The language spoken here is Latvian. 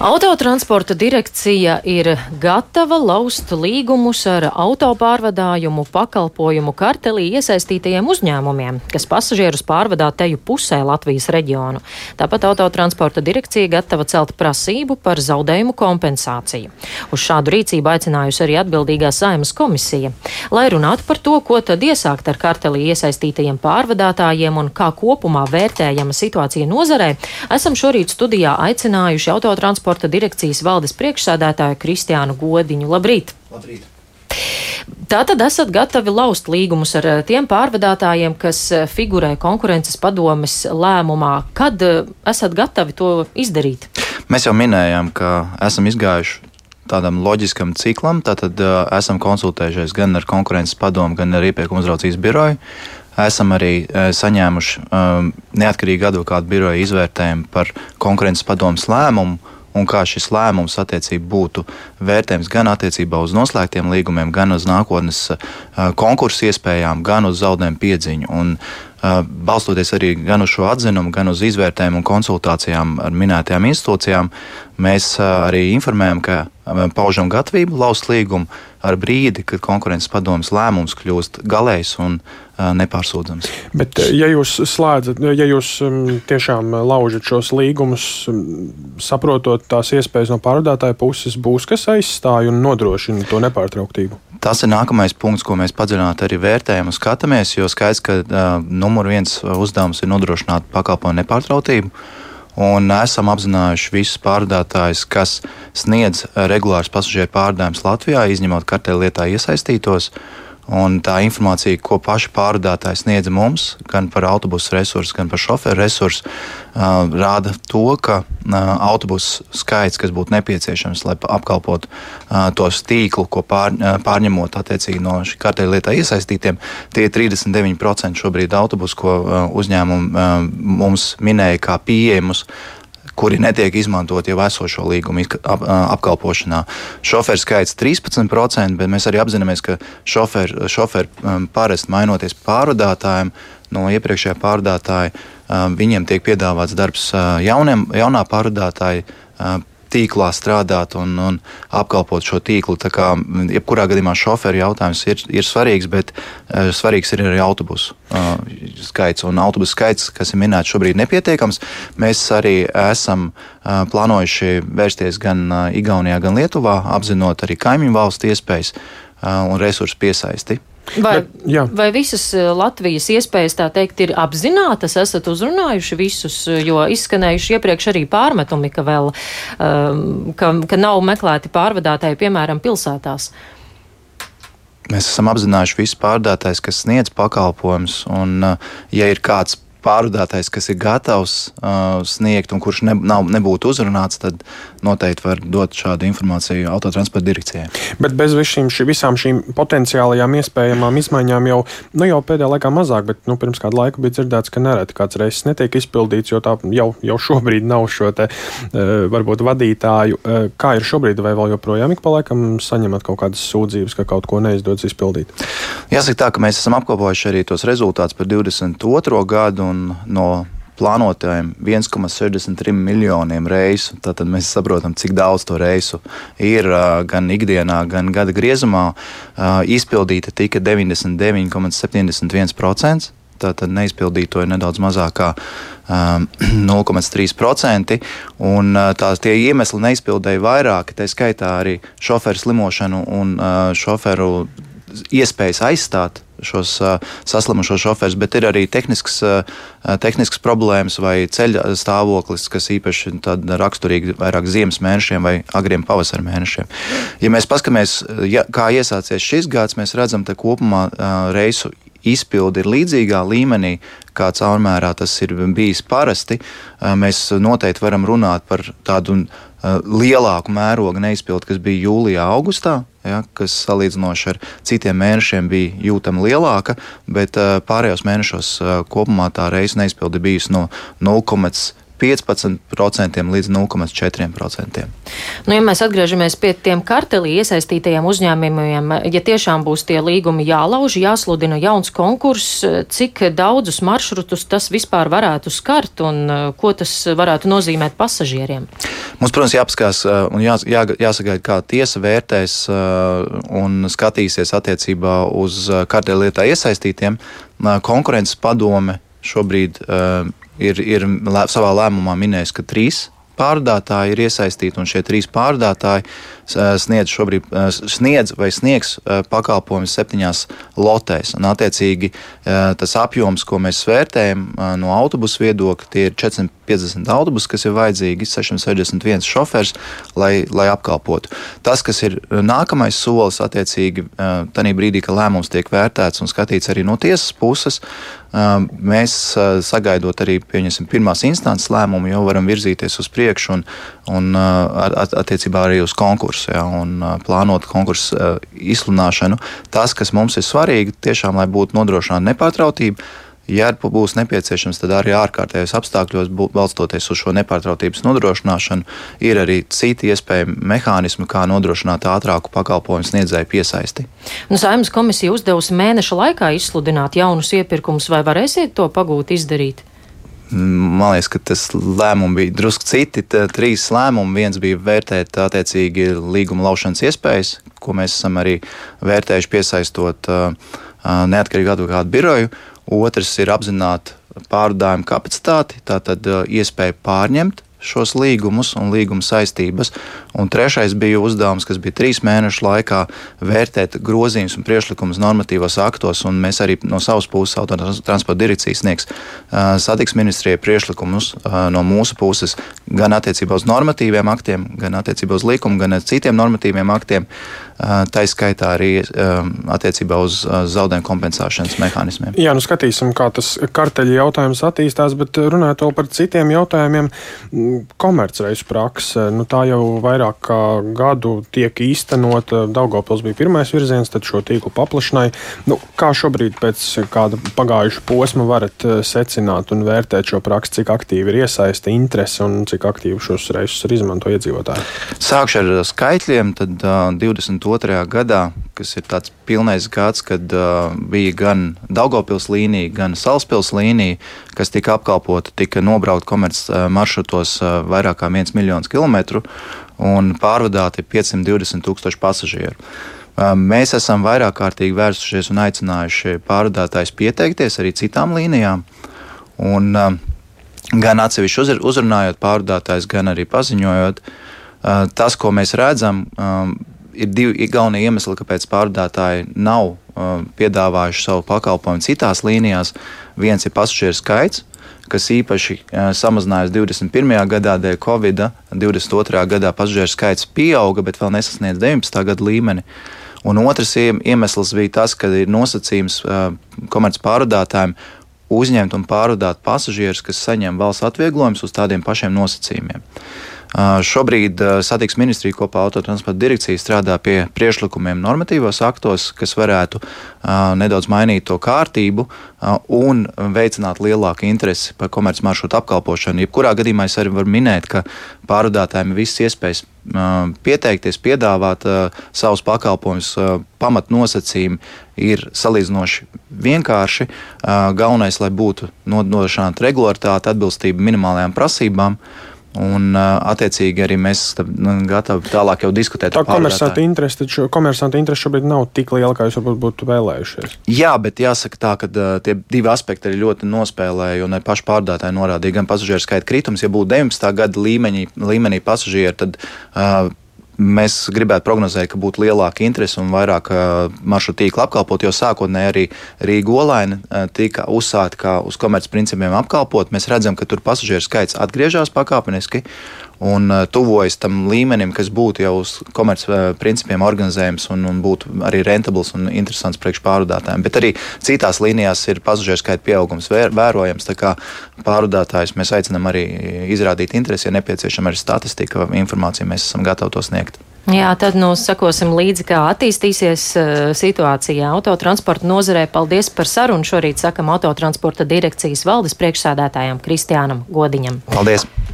Autotransporta direkcija ir gatava laust līgumus ar autopārvadājumu pakalpojumu kartelī iesaistītajiem uzņēmumiem, kas pasažierus pārvadā teju pusē Latvijas reģionu. Tāpat autotransporta direkcija gatava celt prasību par zaudējumu kompensāciju. Uz šādu rīcību aicinājusi arī atbildīgā saimas komisija. Lai runātu par to, ko tad iesākt ar kartelī iesaistītajiem pārvadātājiem un kā kopumā vērtējama situācija nozarē, esam šorīt studijā aicinājuši autotransporta transporta direkcijas valdes priekšsādātāju Kristiānu Godiņu. Labrīt! Labrīt! Tātad esat gatavi laust līgumus ar eh, tiem pārvadātājiem, kas eh, figurē konkurences padomes lēmumā. Kad eh, esat gatavi to izdarīt? Mēs jau minējām, ka esam izgājuši tādam loģiskam ciklam. Tātad uh, esam konsultējušies gan ar konkurences padomu, gan ar iepirkuma uzraudzības biroju. Esam arī uh, saņēmuši um, neatkarīgu advokātu biroju izvērtējumu par konkurences padomus lēmumu un kā šis lēmums attiecīgi būtu vērtējams gan attiecībā uz noslēgtiem līgumiem, gan uz nākotnes konkursu iespējām, gan uz zaudējumu piedziņu. Un, balstoties arī gan uz šo atzinumu, gan uz izvērtējumu un konsultācijām ar minētajām institūcijām, mēs arī informējam, ka paužam gatavību laust līgumu ar brīdi, kad konkurences padomas lēmums kļūst galējs un nepārsūdzams. Bet, ja jūs slēdzat, ja jūs tiešām laužat šos līgumus, saprotot tās iespējas no pārvadātāja puses, būs kas aizstāj un nodrošina to nepārtrauktību? Tas ir nākamais punkts, ko mēs padziļināti arī vērtējam un skatāmies, jo skaidrs, ka uh, numur viens uzdevums ir nodrošināt pakalpojumu nepārtrauktību. Un esam apzinājuši visus pārvadātājus, kas sniedz regulārus pasažieru pārvadājumus Latvijā, izņemot kartēlietā iesaistītos. Un tā informācija, ko paši pārvadātāji sniedz mums, gan par autobusu resursu, gan par šoferu resursu, uh, rāda to, ka uh, autobusu skaits, kas būtu nepieciešams, lai apkalpotu uh, tos tīklu, ko pār, uh, pārņemot attiecīgi no šī kārtēļa lietā iesaistītiem, tie ir 39% šobrīd autobusu, ko uh, uzņēmumi uh, mums minēja kā pieejamus. Uh, kuri netiek izmantot jau esošo līgumu ap, apkalpošanā. Šoferu skaits 13%, bet mēs arī apzināmies, ka šoferi šofer, parasti mainoties pārvadātājiem no iepriekšējā pārvadātāja, viņiem tiek piedāvāts darbs jauniem, jaunā pārvadātāja tīklā strādāt un, un apkalpot šo tīklu. Tā kā jebkurā gadījumā šoferu jautājums ir, ir svarīgs, bet uh, svarīgs ir arī autobusu uh, skaits. Un autobusu skaits, kas ir minēts šobrīd, ir nepietiekams. Mēs arī esam uh, plānojuši vērsties gan uh, Igaunijā, gan Lietuvā, apzinot arī kaimiņu valstu iespējas uh, un resursu piesaisti. Vai, Bet, vai visas eh, Latvijas iespējas, tā teikt, ir apzinātas, esat uzrunājuši visus, eh, jo izskanējuši iepriekš arī pārmetumi, ka vēl, um, ka, ka nav meklēti pārvadātāji, piemēram, pilsētās? Mēs esam apzinājuši visus pārdātājus, kas sniedz pakalpojumus, un, ja ir kāds pārvadātājs, kas ir gatavs uh, sniegt un kurš ne, nav, nebūtu uzrunāts, tad noteikti var dot šādu informāciju autotransporta direkcijai. Bet bez šīm, ši, visām šīm potenciālajām iespējamām izmaiņām jau, nu, jau pēdējā laikā mazāk, bet nu, pirms kāda laika bija dzirdēts, ka nereti kāds reizes netiek izpildīts, jo tā jau, jau šobrīd nav šo te uh, varbūt vadītāju. Uh, kā ir šobrīd, vai vēl joprojām ik pa laikam saņemat kaut kādas sūdzības, ka kaut ko neizdodas izpildīt? Jāsaka tā, ka mēs esam apkopojuši arī tos rezultātus par 22. gadu un no plānotajiem 1,63 miljoniem reisu. Tad mēs saprotam, cik daudz to reisu ir gan ikdienā, gan gada griezumā. Izpildīta tika 99,71%. Tātad neizpildīto ir nedaudz mazāk kā um, 0,3%. Un tās tie iemesli neizpildēja vairāki, tā skaitā arī šoferu slimošanu un uh, šoferu iespējas aizstāt šos saslimušos šoferus, bet ir arī tehnisks, tehnisks problēmas vai ceļa stāvoklis, kas īpaši raksturīgi vairāk ziemas mēnešiem vai agriem pavasara mēnešiem. Ja mēs paskatāmies, ja, kā iesācies šis gads, mēs redzam, ka kopumā reisu izpildi ir līdzīgā līmenī, kā caurmērā tas ir bijis parasti. Mēs noteikti varam runāt par tādu lielāku mērogu neizpildi, kas bija jūlijā, augustā ja, kas salīdzinoši ar citiem mēnešiem bija jūtama lielāka, bet uh, pārējos mēnešos uh, kopumā tā reizes neizpildi bijusi no 0,5 15% līdz 0,4%. Nu, ja mēs atgriežamies pie tiem kartelī iesaistītajiem uzņēmumiem, ja tiešām būs tie līgumi jālauž, jāsludina jauns konkurss, cik daudzus maršrutus tas vispār varētu skart un ko tas varētu nozīmēt pasažieriem? Mums, protams, jāpaskās un jā, jā, jāsagaida, kā tiesa vērtēs un skatīsies attiecībā uz kartelietā iesaistītiem. Konkurences padome šobrīd ir, ir savā lēmumā minējis, ka trīs pārdātāji ir iesaistīti, un šie trīs pārdātāji sniedz, šobrīd, sniedz vai sniegs pakalpojumus septiņās lotēs. Un, attiecīgi, tas apjoms, ko mēs vērtējam no autobusu viedokļa, tie ir 450 autobusi, kas ir vajadzīgi, 661 šofers, lai, lai apkalpotu. Tas, kas ir nākamais solis, attiecīgi, tajā brīdī, kad lēmums tiek vērtēts un skatīts arī no tiesas puses, mēs sagaidot arī pirmās instances lēmumu, jau varam virzīties uz priekšu un, un attiecībā arī uz konkursu ja, un plānot konkursu izsludināšanu. Tas, kas mums ir svarīgi, tiešām, lai būtu nodrošināta nepārtrautība. Ja būs nepieciešams, tad arī ārkārtējos apstākļos, balstoties uz šo nepārtrautības nodrošināšanu, ir arī citi iespējami mehānismi, kā nodrošināt ātrāku pakalpojumu sniedzēju piesaisti. Nu, Saimnes komisija uzdevusi mēneša laikā izsludināt jaunus iepirkumus, vai varēsiet to pagūt izdarīt? Man liekas, ka tas lēmums bija drusku citi. Tā, trīs lēmumi. Viens bija vērtēt attiecīgi līguma laušanas iespējas, ko mēs esam arī vērtējuši piesaistot uh, neatkarīgu advokātu biroju. Otrs ir apzināti pārdājumu kapacitāti, tātad uh, iespēja pārņemt šos līgumus un līguma saistības. Un trešais bija uzdevums, kas bija trīs mēnešu laikā vērtēt grozījumus un priekšlikumus normatīvos aktos. Mēs arī no savas puses, autotransporta direkcijas, sniegs satiksmes ministrijai priekšlikumus no mūsu puses gan attiecībā uz normatīviem aktiem, gan attiecībā uz likumu, gan citiem normatīviem aktiem. Tā izskaitā arī attiecībā uz zaudējumu kompensēšanas mehānismiem. Jā, nu skatīsim, kā tas karteļa jautājums attīstās, bet runājot par citiem jautājumiem komercreizu prakse. Nu, tā jau vairāk kā gadu tiek īstenota. Daugopils bija pirmais virziens, tad šo tīklu paplašināja. Nu, kā šobrīd pēc kāda pagājuša posma varat eh, secināt un vērtēt šo praksi, cik aktīvi ir iesaista interese un cik aktīvi šos reisus izmanto iedzīvotāji? Sākšu ar skaitļiem. Tad uh, 22. gadā, kas ir tāds pilnais gads, kad uh, bija gan Daugopils līnija, gan Salaspils līnija, kas tika apkalpota, tika nobraukt komerc maršrutos vairāk kā 1 miljonus kilometru un pārvadāti 520 tūkstoši pasažieru. Mēs esam vairāk kārtīgi vērsušies un aicinājuši pārvadātājus pieteikties arī citām līnijām. Un, gan atsevišķi uzrunājot pārvadātājus, gan arī paziņojot, tas, ko mēs redzam, ir divi galvenie iemesli, kāpēc pārvadātāji nav piedāvājuši savu pakalpojumu citās līnijās. Viens ir pasažieru skaits, kas īpaši uh, samazinājās 21. gadā dēļ Covid. 22. gadā pasažieru skaits pieauga, bet vēl nesasniedz 19. gada līmeni. Un otrs iemesls bija tas, ka ir nosacījums uh, komercpārvadātājiem uzņemt un pārvadāt pasažierus, kas saņem valsts atvieglojumus uz tādiem pašiem nosacījumiem. Šobrīd satiksmes ministrija kopā autotransporta direkciju strādā pie priekšlikumiem normatīvos aktos, kas varētu nedaudz mainīt to kārtību un veicināt lielāku interesi par komerciālu maršrutu apkalpošanu. Jebkurā gadījumā es arī varu minēt, ka pārvadātājiem ir visas iespējas pieteikties, piedāvāt savus pakalpojumus. Pamatnosacījumi ir salīdzinoši vienkārši. Galvenais, lai būtu nodrošināta regularitāte, atbilstība minimālajām prasībām. Un, attiecīgi, arī mēs esam nu, gatavi tālāk diskutēt par to. Komersanta interese, taču komersanta interese šobrīd nav tik liela, kā jūs varbūt būtu vēlējušies. Jā, bet jāsaka tā, ka tie divi aspekti arī ļoti nospēlēja, un paši pārdātāji norādīja, gan pasažieru skaita kritums, ja būtu 19. gada līmeņi, līmenī pasažieri, tad uh, Mēs gribētu prognozēt, ka būtu lielāka interese un vairāk maršrutu tīkla apkalpot, jo sākotnēji arī Rīga olaina tika uzsākta kā uz komercprincipiem apkalpot. Mēs redzam, ka tur pasažieru skaits atgriežas pakāpeniski. Un tuvojas tam līmenim, kas būtu jau uz komercprincipiem organizējams un, un būtu arī rentabls un interesants priekš pārvadātājiem. Bet arī citās līnijās ir pasažieru skaita pieaugums vērojams. Tā kā pārvadātājus mēs aicinām arī izrādīt interesi, ja nepieciešama arī statistika, informācija, mēs esam gatavi to sniegt. Jā, tad nu sekosim līdzi, kā attīstīsies uh, situācija autotransporta nozarē. Paldies par sarunu. Šorīt sakam autotransporta direkcijas valdes priekšsādātājam Kristiānam Godiņam. Paldies!